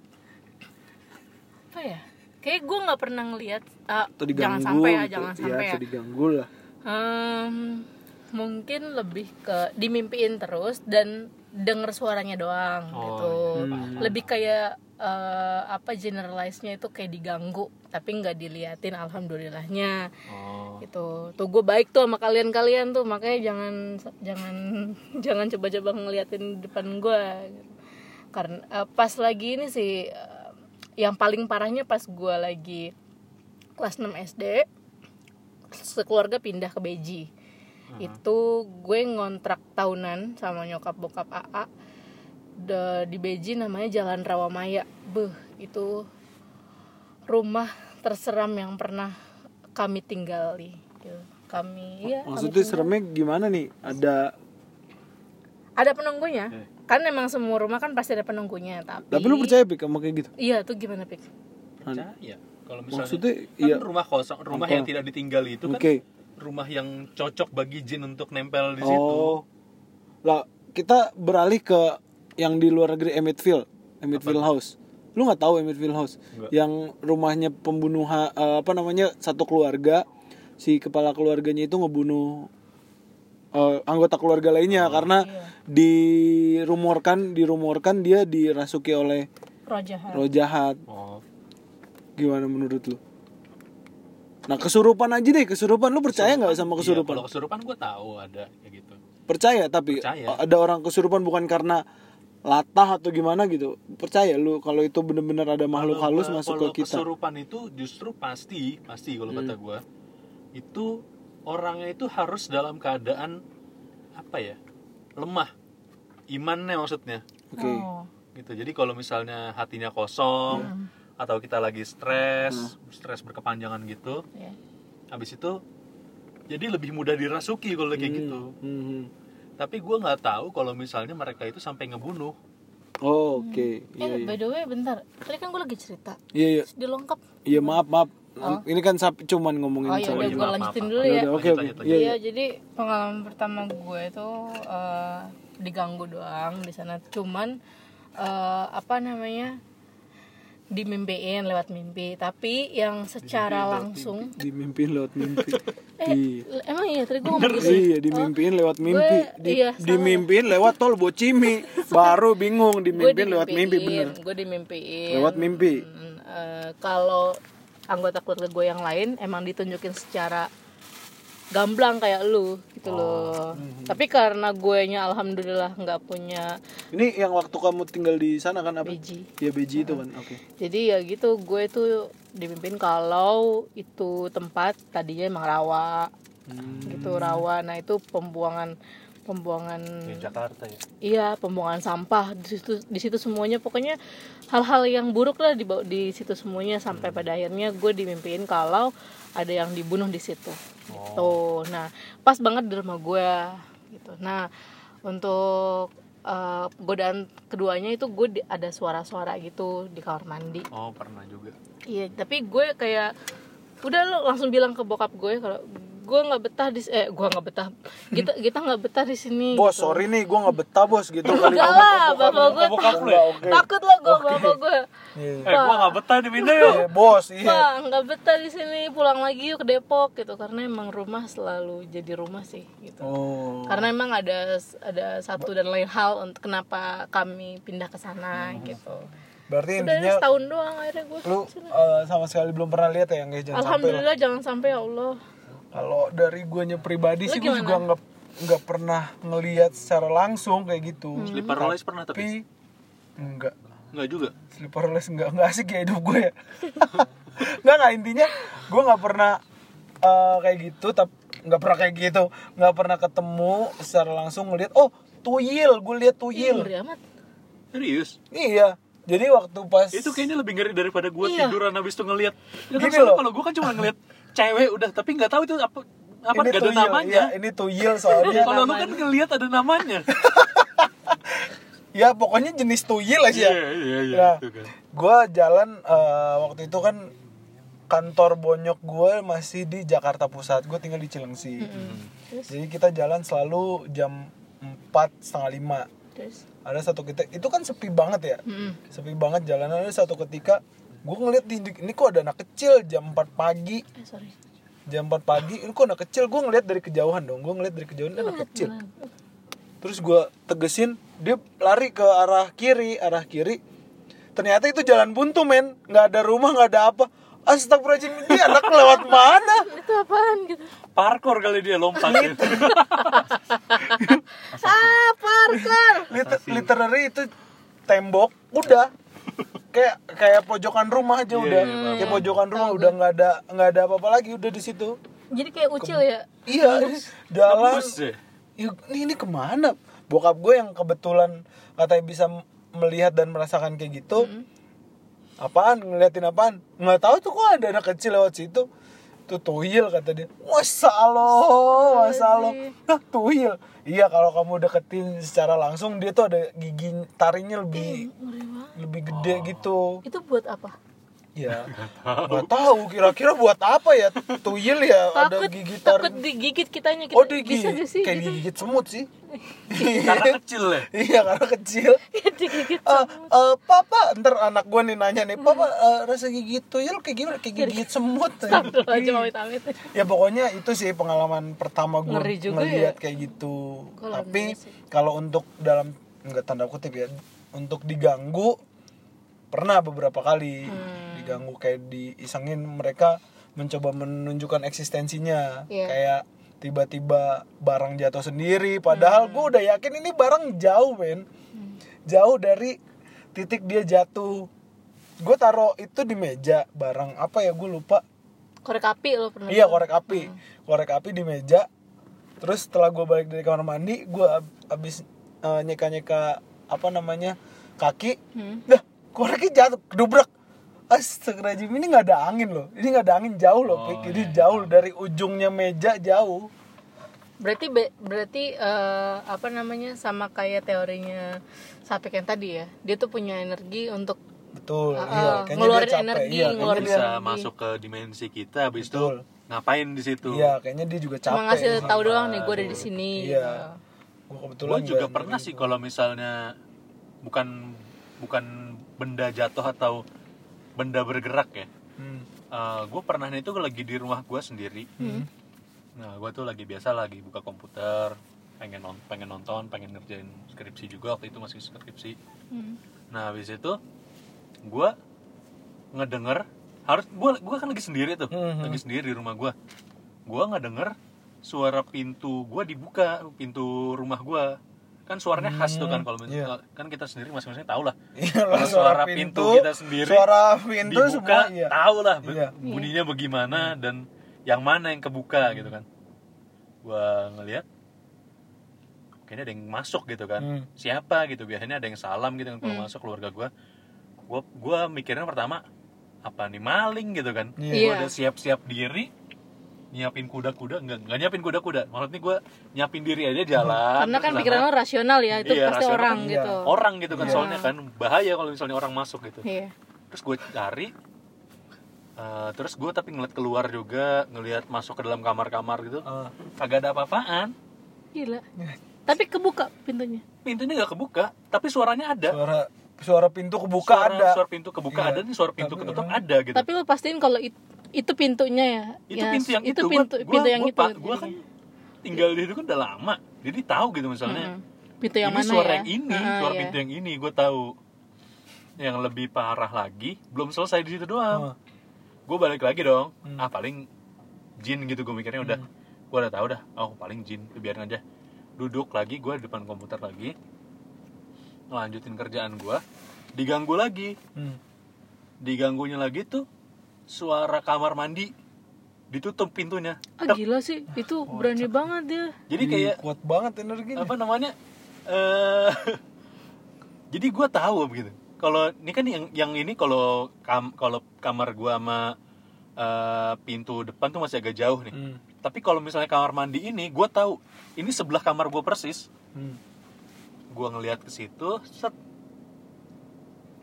apa ya kayak gue nggak pernah ngelihat ah, Atau diganggu jangan sampai ya gitu. jangan Iya, sampai ya atau diganggu lah. Em, mungkin lebih ke dimimpiin terus dan denger suaranya doang Oh, gitu. Hmm. lebih kayak eh, apa generalize-nya itu kayak diganggu tapi nggak diliatin alhamdulillahnya. Oh. Gitu. Tuh gue baik tuh sama kalian-kalian tuh makanya jangan jangan jangan coba-coba ngeliatin di depan gue karena eh, pas lagi ini sih eh, yang paling parahnya pas gue lagi kelas 6 SD sekeluarga pindah ke Beji itu gue ngontrak tahunan sama nyokap bokap AA De- di Beji namanya Jalan Rawamaya beh itu rumah terseram yang pernah kami tinggali gitu. kami ya kami Maksudnya seremnya gimana nih? Ada ada penunggunya Eh. kan emang semua rumah kan pasti ada penunggunya tapi tapi lu percaya Pik sama kayak gitu? iya tuh gimana pik percaya kalau misalnya Maksudnya kan iya. rumah kosong rumah yang tidak ditinggali itu kan Oke. Rumah yang cocok bagi jin untuk nempel di situ Oh. Lah, kita beralih ke yang di luar negeri Emmetsville, Emmetsville House. Lu nggak tahu Emmetsville House? Nggak. Yang rumahnya pembunuhan eh, apa namanya? satu keluarga si kepala keluarganya itu ngebunuh eh, anggota keluarga lainnya karena dirumorkan dirumorkan dia dirasuki oleh roh jahat roh jahat. oh Gimana menurut lu? Nah, kesurupan aja deh, kesurupan lu percaya nggak sama Iya, kesurupan? kalau kesurupan gue tahu ada kayak gitu Percaya tapi Percaya. ada orang kesurupan bukan karena latah atau gimana gitu. Percaya lu kalau itu bener-bener ada makhluk Kalau halus masuk kalau ke kita. kesurupan itu justru pasti pasti kalau kata Hmm. gue itu orangnya itu harus dalam keadaan apa ya lemah imannya maksudnya Oke. Oh. gitu jadi kalau misalnya hatinya kosong Hmm. Atau kita lagi stres stres berkepanjangan gitu Iya. habis itu jadi lebih mudah dirasuki kalau kayak gitu Hmm. tapi gue nggak tahu kalau misalnya mereka itu sampai ngebunuh Oh, oke. Iya, eh iya. by the way bentar tadi kan gue lagi cerita Iya, iya. Terus dilengkap Iya, maaf, maaf. Ini kan cuman ngomongin oh ya soal udah iya, gue lanjutin maaf. dulu Ya oke, oke. Iya, iya. Iya, jadi pengalaman pertama gue itu eh, diganggu doang di sana. Cuman eh, apa namanya? Dimimpiin lewat mimpi, tapi yang secara langsung Dimimpiin lewat mimpi. eh Iya. emang iya tadi gue ngomong gitu. Iya, dimimpiin lewat mimpi. gue- Di, iya, dimimpiin lewat tol Bocimi. Baru bingung dimimpiin lewat mimpi bener. Gue dimimpiin. Lewat mimpi. Hmm, eh, kalau anggota keluarga gue yang lain emang ditunjukin secara gamblang kayak lu gitu loh. Tapi karena gue nya alhamdulillah nggak punya Ini yang waktu kamu tinggal di sana kan apa? biji. Ya beji itu kan. Oke. Jadi ya gitu, gue tuh dipimpin kalau itu tempat tadinya emang rawa, gitu rawa. Nah itu pembuangan pembuangan Di Jakarta ya iya pembuangan sampah di situ di situ semuanya pokoknya hal-hal yang buruk lah di di situ semuanya sampai pada akhirnya gue dimimpiin kalau ada yang dibunuh di situ gitu. Nah pas banget di rumah gue gitu. Nah untuk eh, godaan keduanya itu gue ada suara-suara gitu di kamar mandi. Oh pernah juga. Iya, tapi gue kayak udah lo langsung bilang ke bokap gue kalau gue nggak betah di eh gue nggak betah kita kita nggak betah di sini Bos, gitu. sorry nih, gua nggak betah bos gitu kali. enggak lah bapak gue ya? takut lah gue bapak gue Iya. eh gua nggak betah di pindah yuk Eh, bos, iya. nggak betah di sini pulang lagi yuk ke Depok gitu karena emang rumah selalu jadi rumah sih gitu Oh. karena emang ada ada satu dan lain hal untuk kenapa kami pindah ke sana gitu Berarti udah intinya setahun doang akhirnya gue lu eh, sama sekali belum pernah lihat ya yang jangan sampai lah. alhamdulillah jangan sampai ya Allah Kalau dari guanya pribadi Lu sih gue juga nggak nggak pernah ngelihat secara langsung kayak gitu. Hmm. sleep paralysis pernah tapi enggak. nggak juga Sleep paralysis enggak enggak asik ya hidup gue ya. Enggak enggak intinya gue nggak pernah eh, kayak gitu tapi nggak pernah kayak gitu nggak pernah ketemu secara langsung ngelihat oh tuyul gue lihat Ih, amat serius iya jadi waktu pas itu kayaknya lebih ngeri daripada gue Iya. tiduran habis itu ngeliat ya kan loh. kalau gue kan cuma ngeliat cewek udah tapi nggak tahu itu apa apa ini gak ada tuyul namanya. iya, ini tuyul soalnya kalau lu kan ngeliat ada namanya. Ya pokoknya jenis tuyul aja. Iya iya iya Nah, itu kan. gue jalan eh, waktu itu kan kantor bonyok gue masih di Jakarta Pusat gue tinggal di Cilengsi. Jadi kita jalan selalu jam empat setengah lima. Terus? Ada satu kita itu kan sepi banget ya? Mm-mm. sepi banget jalanan ada satu ketika gue ngeliat di ini kok ada anak kecil jam 4 pagi. Eh sorry. Jam 4 pagi ini kok anak kecil? Gue ngeliat dari kejauhan dong gue ngeliat dari kejauhan ini anak kecil. terus gue tegesin dia lari ke arah kiri arah kiri. Ternyata itu jalan buntu men. Nggak ada rumah nggak ada apa. Astagfirullahaladzim, ini anak lewat mana? itu apaan gitu? Parkour kali dia lompat. Gitu. ah parkour. Liter literally itu tembok, udah kayak kayak pojokan rumah aja Iya, udah, iya, paham. kayak pojokan rumah udah nggak ada nggak ada apa-apa lagi udah di situ. jadi kayak ucil ya Iya, jalan. Ya? Ini, ini ke mana? Bokap gue yang kebetulan katanya bisa melihat dan merasakan kayak gitu. Apaan? Ngeliatin apaan? Nggak tahu tuh kok ada anak kecil lewat situ. Tuh tuyul kata dia. Masa Allah, masa Allah. Nah, tuyul. Iya kalau kamu deketin secara langsung dia tuh ada gigi taringnya lebih banget lebih gede gitu. itu buat apa Ya, nggak tahu kira-kira buat apa ya tuyul ya ada takut gigi takut taring. digigit kitanya kita Oh bisa digigit, gak sih kayak gitu digigit semut sih. karena kecil ya iya karena kecil. digigit Eh, eh, papa, ntar anak gue nih nanya nih, papa eh, rasa gigit tuyul kayak gimana? Kayak gigit semut. Amit-amit ya pokoknya itu sih pengalaman pertama gue ngeliat ya. kayak gitu. Kalau Tapi enggak sih. kalau untuk dalam nggak tanda kutip ya, untuk diganggu pernah beberapa kali Hmm. Diganggu kayak diisengin mereka mencoba menunjukkan eksistensinya. Iya. kayak tiba-tiba barang jatuh sendiri padahal Hmm. gue udah yakin ini barang jauh men. Jauh dari titik dia jatuh. Gue taruh itu di meja barang apa ya gue lupa. Korek api lo pernah iya korek api. Korek api di meja. Terus setelah gue balik dari kamar mandi gue abis eh, nyeka-nyeka apa namanya kaki. Hmm. dah koreknya jatuh kedubrak Astagfirullahaladzim ini nggak ada angin loh ini nggak ada angin jauh loh Oh, Pik. ini iya, jauh dari ujungnya meja jauh berarti be- berarti eh, apa namanya sama kayak teorinya Sapek yang tadi ya dia tuh punya energi untuk betul Ah, iya ah, kayaknya ngeluarin dia capek energi, iya kayaknya ngeluarin bisa energi. masuk ke dimensi kita habis itu Betul. ngapain di situ iya kayaknya dia juga capek cuma ngasih sih. tahu doang nih gue ada di sini Iya. gitu. gua kebetulan gue juga pernah sih kalau misalnya bukan bukan benda jatuh atau benda bergerak ya Hmm. gue pernah itu lagi di rumah gue sendiri Hmm. nah gue tuh lagi biasa lagi buka komputer pengen non pengen nonton pengen ngerjain skripsi juga waktu itu masih skripsi Hmm. nah habis itu gue ngedenger harus gue gua kan lagi sendiri tuh Mhm. lagi sendiri di rumah gue gue ngedenger suara pintu gue dibuka pintu rumah gue kan suaranya khas tuh kan kalau misalnya kan kita sendiri masing-masing tahu lah Iya Kalau lah, suara pintu kita sendiri suara pintu dibuka semua iya tahu lah Iya. bunyinya bagaimana dan yang mana yang kebuka gitu kan gua ngelihat kayaknya ada yang masuk gitu kan Hmm. siapa gitu biasanya ada yang salam gitu kan kalau Hmm. masuk keluarga gua gua gua mikirnya pertama apa nih maling gitu kan Iya. gua Iya. udah siap-siap diri nyiapin kuda-kuda? Enggak enggak nyiapin kuda-kuda. Maksudnya gua nyiapin diri aja jalan karena kan pikiran lo rasional ya itu Iya, pasti orang kan, gitu orang gitu kan Iya. soalnya kan bahaya kalau misalnya orang masuk gitu. Iya. Terus gue cari eh, terus gue tapi ngeliat keluar juga ngelihat masuk ke dalam kamar-kamar gitu. Kagak ada apa-apaan. Gila. Tapi kebuka pintunya? Pintunya nggak kebuka tapi suaranya ada. Suara suara pintu kebuka suara, ada. suara pintu kebuka Iya. ada nih suara pintu Tapi ketutup orang- ada gitu. Tapi lo pastiin kalau it- itu pintunya ya? Itu Ya, pintu yang itu, itu. Pintu gua, pintu yang gua, itu. gua kan tinggal di situ kan udah lama. Jadi tahu gitu misalnya. Mm-mm. pintu yang ini mana suara ya? yang ini Ah, suara iya. pintu yang ini. Gue tahu yang lebih parah lagi. Belum selesai di situ doang. Ah. gue balik lagi dong. Hmm. ah paling jin gitu gue mikirnya udah. Gue udah tahu dah. Oh paling jin. Biarin aja. Duduk lagi gue di depan komputer lagi. Ngelanjutin kerjaan gue diganggu lagi. Hmm. diganggunya lagi tuh suara kamar mandi ditutup pintunya. Ah gila sih. Itu berani banget dia. Jadi Ih, kayak kuat banget energinya. apa namanya eh jadi gue tahu begitu. Kalau ini kan yang yang ini kalau kam kalau kamar gue sama eh, pintu depan tuh masih agak jauh nih. Hmm. tapi kalau misalnya kamar mandi ini gue tahu ini sebelah kamar gue persis. Hmm. gue ngelihat ke situ set.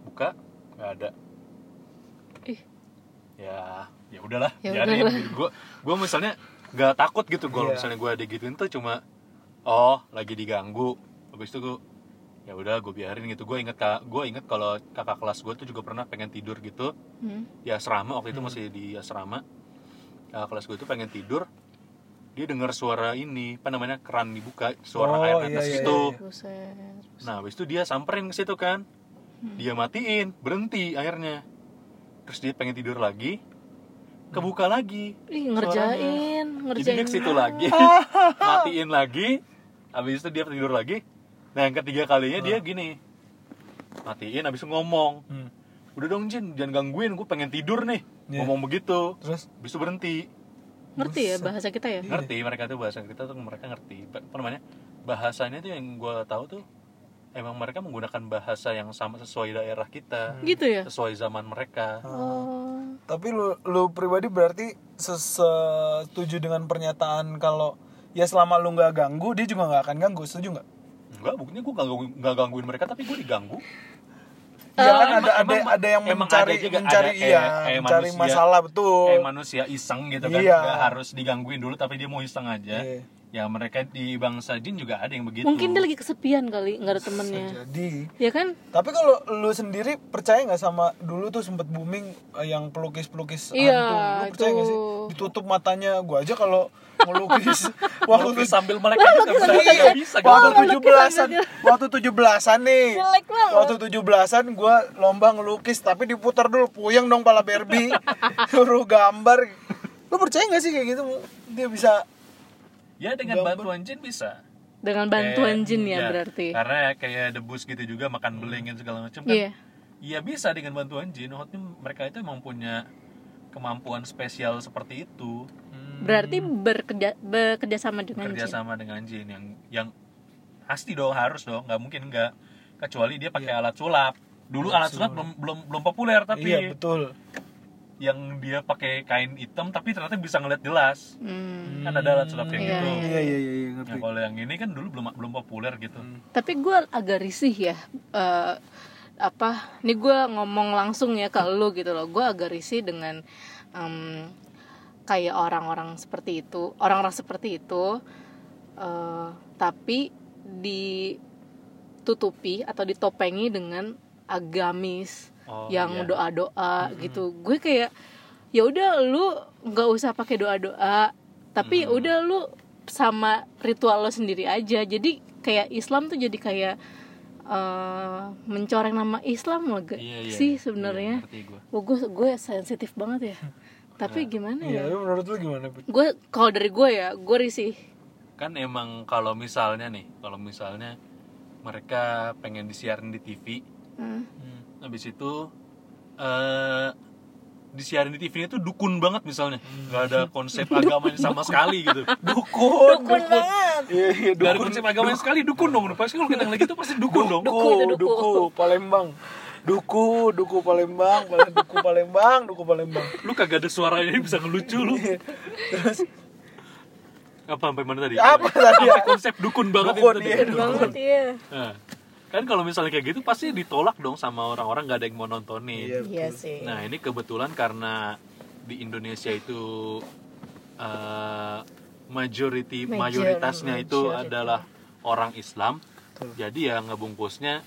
Buka nggak ada ya ya udahlah Ya biarin gitu. gue gue misalnya nggak takut gitu kalau Iya. misalnya gue digituin tuh cuma oh lagi diganggu habis itu gue ya udah gue biarin gitu gue inget gue inget kalau kakak kelas gue tuh juga pernah pengen tidur gitu hmm. di asrama waktu itu masih di asrama kakak kelas gue tuh pengen tidur dia dengar suara ini apa namanya keran dibuka suara Oh, air iya, netes iya, itu iya. nah habis itu dia samperin ke situ kan Hmm. dia matiin berhenti akhirnya terus dia pengen tidur lagi kebuka lagi ih suaranya. ngerjain jadi ngerjain. dia ke situ lagi matiin lagi habis itu dia tidur lagi. Nah yang ketiga kalinya dia gini matiin habis itu ngomong. Hmm. udah dong Jin jangan gangguin gue pengen tidur nih. Iya. ngomong begitu. Terus? Habis itu berhenti. Ngerti ya bahasa kita ya? Ngerti mereka tuh bahasa kita tuh mereka ngerti. Apa namanya? Bahasanya tuh yang gue tahu tuh emang mereka menggunakan bahasa yang sama sesuai daerah kita. Gitu ya? Sesuai zaman mereka. Oh. Tapi lu lu pribadi berarti setuju dengan pernyataan kalau ya selama lu nggak ganggu dia juga nggak akan ganggu. Setuju nggak? Enggak buktinya gue gak, ganggu- nggak gangguin mereka tapi gue diganggu. Iya kan emang- ada ada emang- ada yang emang mencari ada juga, mencari ada iya kayak- kayak mencari manusia- masalah betul. Kayak manusia iseng gitu kan Iya. nggak harus digangguin dulu tapi dia mau iseng aja. Iya. Ya mereka di bangsa jin juga ada yang begitu. Mungkin dia lagi kesepian kali nggak ada temennya. Jadi ya kan? Tapi kalau lu sendiri percaya nggak sama dulu tuh sempet booming eh, yang pelukis pelukis Iya, hantu lu percaya nggak sih? itu. ditutup matanya gua aja kalau ngelukis waktu Lukis tuh sambil melek aja nggak bisa Iya, nggak bisa. Gitu. waktu tujuh belasan waktu tujuh belasan nih. Jelek banget. waktu tujuh belasan gue lomba ngelukis tapi diputar dulu puyeng dong pala Barbie. Suruh gambar. Lu percaya nggak sih kayak gitu? Dia bisa ya dengan Gambar. bantuan jin bisa dengan bantuan Kayak- jin ya, ya, berarti karena kayak debus gitu juga makan beling dan segala macam kan iya Iya bisa dengan bantuan jin. Maksudnya mereka itu emang punya kemampuan spesial seperti itu. berarti bekerja bekerja sama dengan Kerja jin sama dengan jin yang yang pasti dong harus dong, nggak mungkin nggak. Kecuali dia pakai alat sulap. Dulu alat sulap belum belum belum populer tapi iya betul yang dia pakai kain hitam tapi ternyata bisa ngeliat jelas Hmm. kan ada alat sulap kayak Iya, gitu iya iya iya iya, Nah, ngerti kalau yang ini kan dulu belum belum populer gitu Tapi gue agak risih ya. eh, apa? Ini gue ngomong langsung ya ke lu gitu loh. Gue agak risih dengan em, kayak orang-orang seperti itu, orang-orang seperti itu. eh, tapi ditutupi atau ditopengi dengan agamis Oh, yang iya. doa-doa gitu. Gue kayak ya udah lu nggak usah pakai doa-doa, tapi udah lu sama ritual lo sendiri aja. Jadi kayak Islam tuh jadi kayak eh, mencoreng nama Islam loh gak Iya, iya, sih iya. sebenarnya. Iya, gua. Wah, gue gue sensitif banget ya. Tapi gimana iya ya? menurut lu gimana? Gue kalau dari gue ya, gue risih. kan emang kalau misalnya nih kalau misalnya mereka pengen disiarin di TV Hmm. Habis itu eh disiarin di TV itu dukun banget misalnya. Nggak ada konsep agamanya sama sekali gitu. Dukun Dukun banget. iya iya nggak ada dukun. konsep agamanya sekali dukun dong. Pasti kalau kita lagi itu pasti dukun dong. Duku itu duku. duku Palembang. Duku duku Palembang. Pale- duku Palembang duku Palembang. Lu kagak ada suaranya bisa ngelucu lu. Apa sampai mana tadi? Apa tadi? Apa konsep dukun banget Dukun, itu tadi? iya, dukun. banget iya. Nah, kan kalau misalnya kayak gitu pasti ditolak dong sama orang-orang nggak ada yang mau nontonin Iya. Iya sih. Nah ini kebetulan karena di Indonesia itu eh, majority Major- mayoritasnya itu majority. adalah orang Islam, jadi ya ngebungkusnya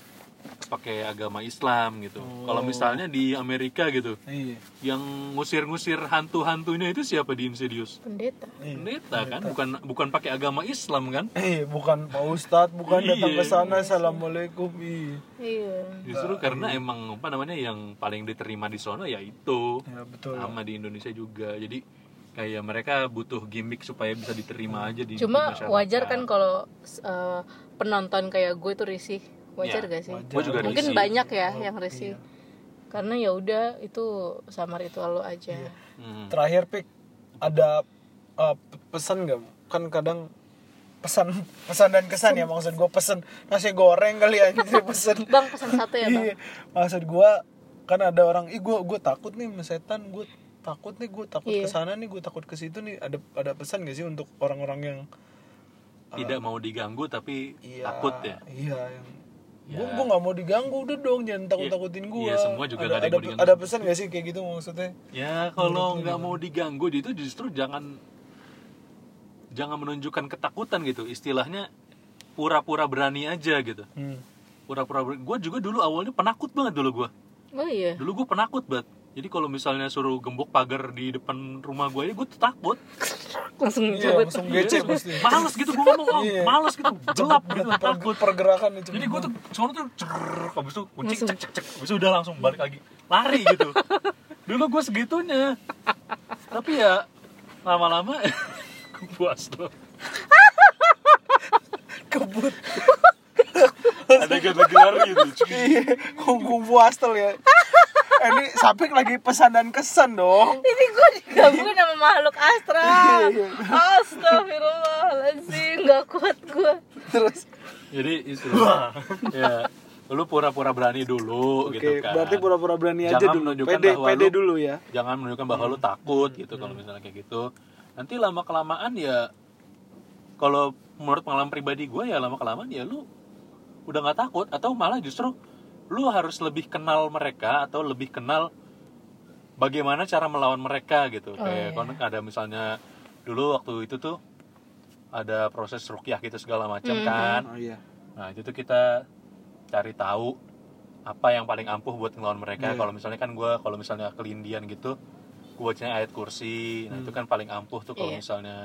pakai agama Islam gitu. Kalau misalnya di Amerika gitu, iya yang ngusir-ngusir hantu-hantunya itu siapa di Insidious? Pendeta. Pendeta kan, bukan bukan pakai agama Islam kan? Eh, bukan Pak Ustadz, bukan datang ke Iya. sana. Assalamualaikum. Iya. Iya. Justru karena emang apa namanya yang paling diterima di sono ya itu. Ya, betul. sama di Indonesia juga jadi kayak mereka butuh gimmick supaya bisa diterima aja di Cuma di masyarakat. wajar kan kalau uh, penonton kayak gue tuh risih. Wajar Ya, gak sih? Gue juga Mungkin risih. banyak ya yang risih. Karena ya udah itu sama ritual lo aja. Hmm. Terakhir pik ada uh, pe- pesan nggak? Kan kadang pesan pesan dan kesan ya maksud gue pesan nasi goreng kali ya gitu pesan Bang pesan satu ya bang. Iya, maksud gua kan ada orang, ih gua gua takut nih sama setan, gua takut nih, gua takut Iya. ke sana nih, gua takut ke situ nih. Ada ada pesan gak sih untuk orang-orang yang tidak mau diganggu tapi iya, takut ya Iya, yang Ya. gua nggak mau diganggu udah dong, jangan takut-takutin gua. iya, semua juga ada, ada yang ada, mau diganggu. ada pesan gak sih kayak gitu maksudnya? ya kalau nggak mau diganggu itu justru jangan jangan menunjukkan ketakutan gitu istilahnya pura-pura berani aja gitu Hmm. pura-pura gue juga dulu awalnya penakut banget dulu gue Oh iya. dulu gue penakut banget jadi kalau misalnya suruh gembok pagar di depan rumah gue ya gue tuh takut Langsung Iya, cabut. langsung gece pasti. males gitu gue ngomong oh, Iya. males gitu gelap gitu Per- takut pergerakan itu. jadi gue tuh sono tuh cerrrr, habis itu kunci cek cek cek habis itu udah langsung balik lagi lari gitu dulu gue segitunya tapi ya lama-lama puas tuh kebut. ada gak lagi lari gitu Iya, kungkung puastel ya. Ini Sapik lagi pesan dan kesan dong. Ini gue digabungin sama makhluk astral. Astagfirullahaladzim, gak kuat gue. Terus jadi itu ya lu pura-pura berani dulu Oke, gitu kan berarti pura-pura berani aja Jangan dulu. menunjukkan Pede, bahwa pede lu- dulu ya. jangan menunjukkan bahwa lu takut gitu kalau misalnya kayak gitu nanti lama kelamaan ya kalau menurut pengalaman pribadi gue ya lama kelamaan ya lu udah nggak takut atau malah justru lu harus lebih kenal mereka atau lebih kenal bagaimana cara melawan mereka gitu kayak kan ada misalnya dulu waktu itu tuh ada proses rukyah gitu segala macam kan Oh iya. Nah, itu tuh kita cari tahu apa yang paling ampuh buat ngelawan mereka. Iya. Kalau misalnya kan gue kalau misalnya kelindian gitu, gue bacanya ayat kursi. Nah, itu kan paling ampuh tuh kalau Iya. misalnya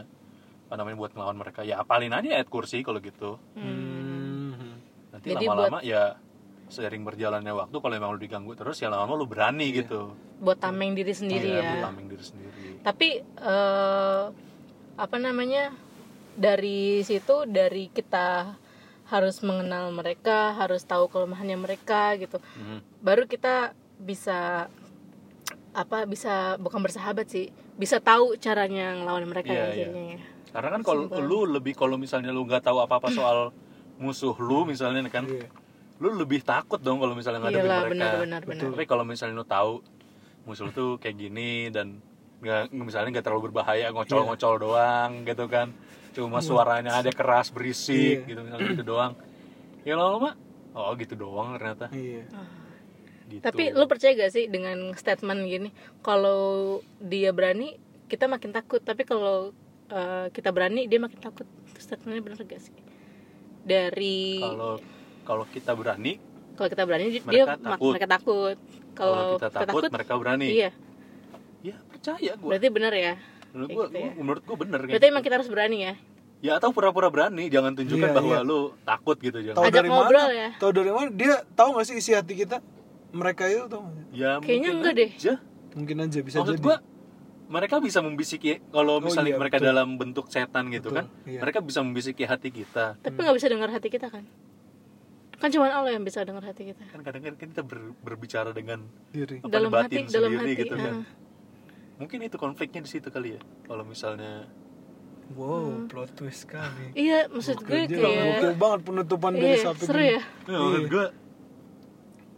apa namanya buat ngelawan mereka. Ya apalin aja ayat kursi kalau gitu. Hmm. Nanti Jadi lama-lama ya seiring berjalannya waktu kalau emang lu diganggu terus ya lama-lama lu berani gitu. Buat tameng diri sendiri Iya, ya. lu tameng diri sendiri. Tapi eh, apa namanya? Dari situ dari kita harus mengenal mereka, harus tahu kelemahannya mereka gitu. Mhm. Baru kita bisa apa bisa bukan bersahabat sih, bisa tahu caranya ngelawan mereka Iya, ya iya. akhirnya ya. Karena kan kalau lu lebih kalau misalnya lu nggak tahu apa-apa soal musuh lu misalnya kan, Iya. Lu lebih takut dong kalau misalnya ngadepin Iyalah, mereka. benar, benar, benar. Tapi kalau misalnya lu tahu musuh tuh kayak gini dan nggak misalnya nggak terlalu berbahaya ngocol-ngocol doang gitu kan cuma suaranya ada keras berisik Iya. gitu misalnya gitu doang ya lama-lama oh gitu doang ternyata iya gitu. Tapi lu percaya gak sih dengan statement gini? Kalau dia berani, kita makin takut. Tapi kalau uh, kita berani, dia makin takut. Statementnya bener gak sih? Dari kalau kalau kita berani kalau kita berani, dia Mereka mak- takut. mereka takut. kalau kita takut, mereka berani iya. ya percaya gue Berarti bener ya. menurut gue gitu ya. menurut gue bener Berarti gitu. emang kita harus berani ya. ya atau pura-pura berani jangan tunjukkan Iya, bahwa iya. lu takut gitu jangan tahu dari ngobrol mana ya. tahu dari mana dia tahu nggak sih isi hati kita mereka itu tahu nggak? ya Kayaknya mungkin enggak deh. aja. mungkin aja bisa maksud jadi gua mereka bisa membisiki kalau Oh, misalnya iya, mereka betul. dalam bentuk setan gitu Betul, kan iya. mereka bisa membisiki hati kita Tapi nggak bisa dengar hati kita kan? Kan cuma Allah yang bisa dengar hati kita. kan kadang-kadang kita ber- berbicara dengan diri apa, dalam batin hati, dalam sendiri hati. gitu kan ah. mungkin itu konfliknya di situ kali ya kalau misalnya wow plot twist kali Iya, maksud gue kayak gokil banget penutupan dari Iya, sapi seru ini. ya. ya, menurut gua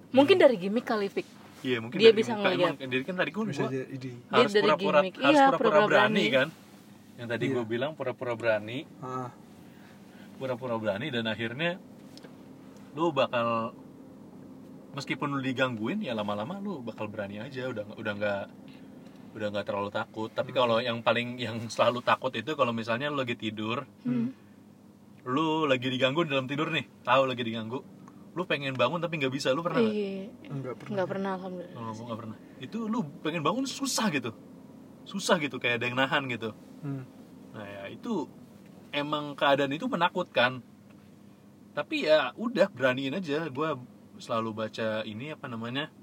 Mungkin dari gimmick kali Fik. iya mungkin Dia dari bisa ngeliat. emang- jadi kan tadi gua, bisa jadi Dia harus dari pura-pura gimmick. harus Iya, pura-pura berani berani. kan yang tadi Iya. gua bilang pura-pura berani ah, pura-pura berani dan akhirnya lu bakal meskipun lu digangguin ya lama-lama lu bakal berani aja. Udah udah nggak udah nggak terlalu takut. Tapi kalau yang paling yang selalu takut itu kalau misalnya lu lagi tidur Hmm. lu lagi diganggu dalam tidur nih tahu lagi diganggu lu pengen bangun tapi nggak bisa. Lu pernah nggak? Iya, enggak pernah. Nggak pernah alhamdulillah. oh, nggak pernah. Itu lu pengen bangun susah gitu. Susah gitu kayak ada yang nahan gitu. Hmm. Nah ya itu emang keadaan itu menakutkan. Tapi ya udah beraniin aja. Gue selalu baca ini apa namanya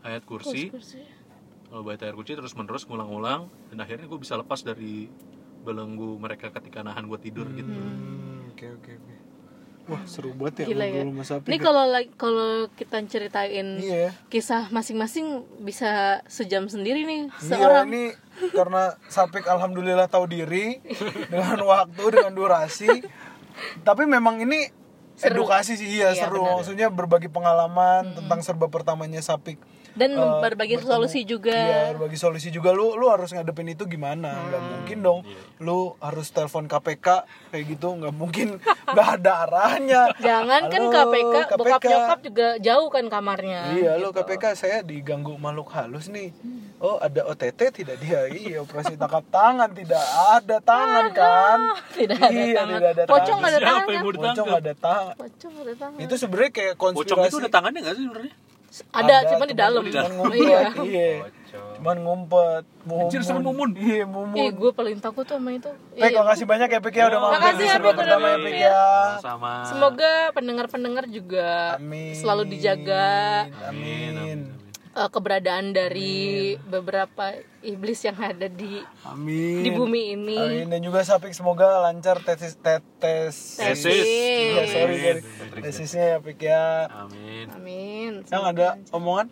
ayat kursi. Kursi. Kalau baca ayat kursi terus menerus ngulang-ulang dan akhirnya gue bisa lepas dari belenggu mereka ketika nahan gue tidur gitu. Hmm, oke oke oke wah seru banget ya Gila ya. sapi Ini kalau kalau kita ceritain iya kisah masing-masing bisa sejam sendiri nih Iya seorang. ini karena Sapik alhamdulillah tahu diri dengan waktu dengan durasi. Tapi memang ini Seru. edukasi sih iya, Iya, seru. benar. Maksudnya berbagi pengalaman tentang serba pertamanya Sapik. Dan Eh, berbagi bertemu- solusi juga. Iya, berbagi solusi juga lu lu harus ngadepin itu gimana? nggak Hmm. mungkin dong. Iya. Lu harus telepon KPK kayak gitu nggak mungkin nggak ada arahnya. Jangan kan Halo, KPK, bokap KPK. nyokap juga jauh kan kamarnya. Iya lo gitu. KPK saya diganggu makhluk halus nih. Oh ada OTT tidak dia? Iya operasi tangkap tangan tidak ada tangan kan? Tidak ada iya, tangan. tidak ada Pocong tangan. nggak ada tangan kan? Pocong ada tangan. Pocong nggak ada tangan. Itu sebenarnya kayak konspirasi. Pocong itu ada tangannya nggak sih sebenarnya? Ada, cuma di dalam. Cuman ngumpet. Iya. Iya. Cuman ngumpet. Anjir, serem mumun. Iya Ih, mumun. gue paling takut sama itu. Pek, Iya. makasih banyak ya Pek ya udah mampir Makasih ya, Pek, udah pertama ya mampir. Pek ya. Sama. Semoga pendengar-pendengar juga Amin. selalu dijaga Amin. Amin. Eh, keberadaan dari beberapa iblis yang ada di Amin. di bumi ini. Amin dan juga Sapik semoga lancar tesis tetes Tesis. Iya, sorry Amin. dari tesisnya ya Pik ya. Amin. Amin. Yang ada omongan?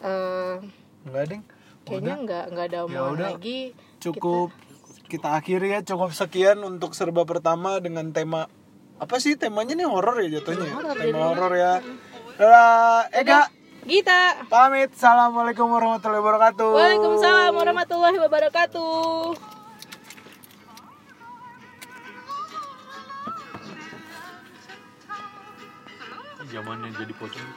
Eh, Enggak, Ding. kayaknya nggak nggak ada omongan Ya udah. lagi. Cukup kita akhiri ya cukup sekian untuk serba pertama dengan tema apa sih temanya nih horor ya jatuhnya ya? Horor tema horor ya Dadah, Ega Gita. pamit assalamualaikum warahmatullahi wabarakatuh Waalaikumsalam warahmatullahi wabarakatuh. Zamannya jadi pocong.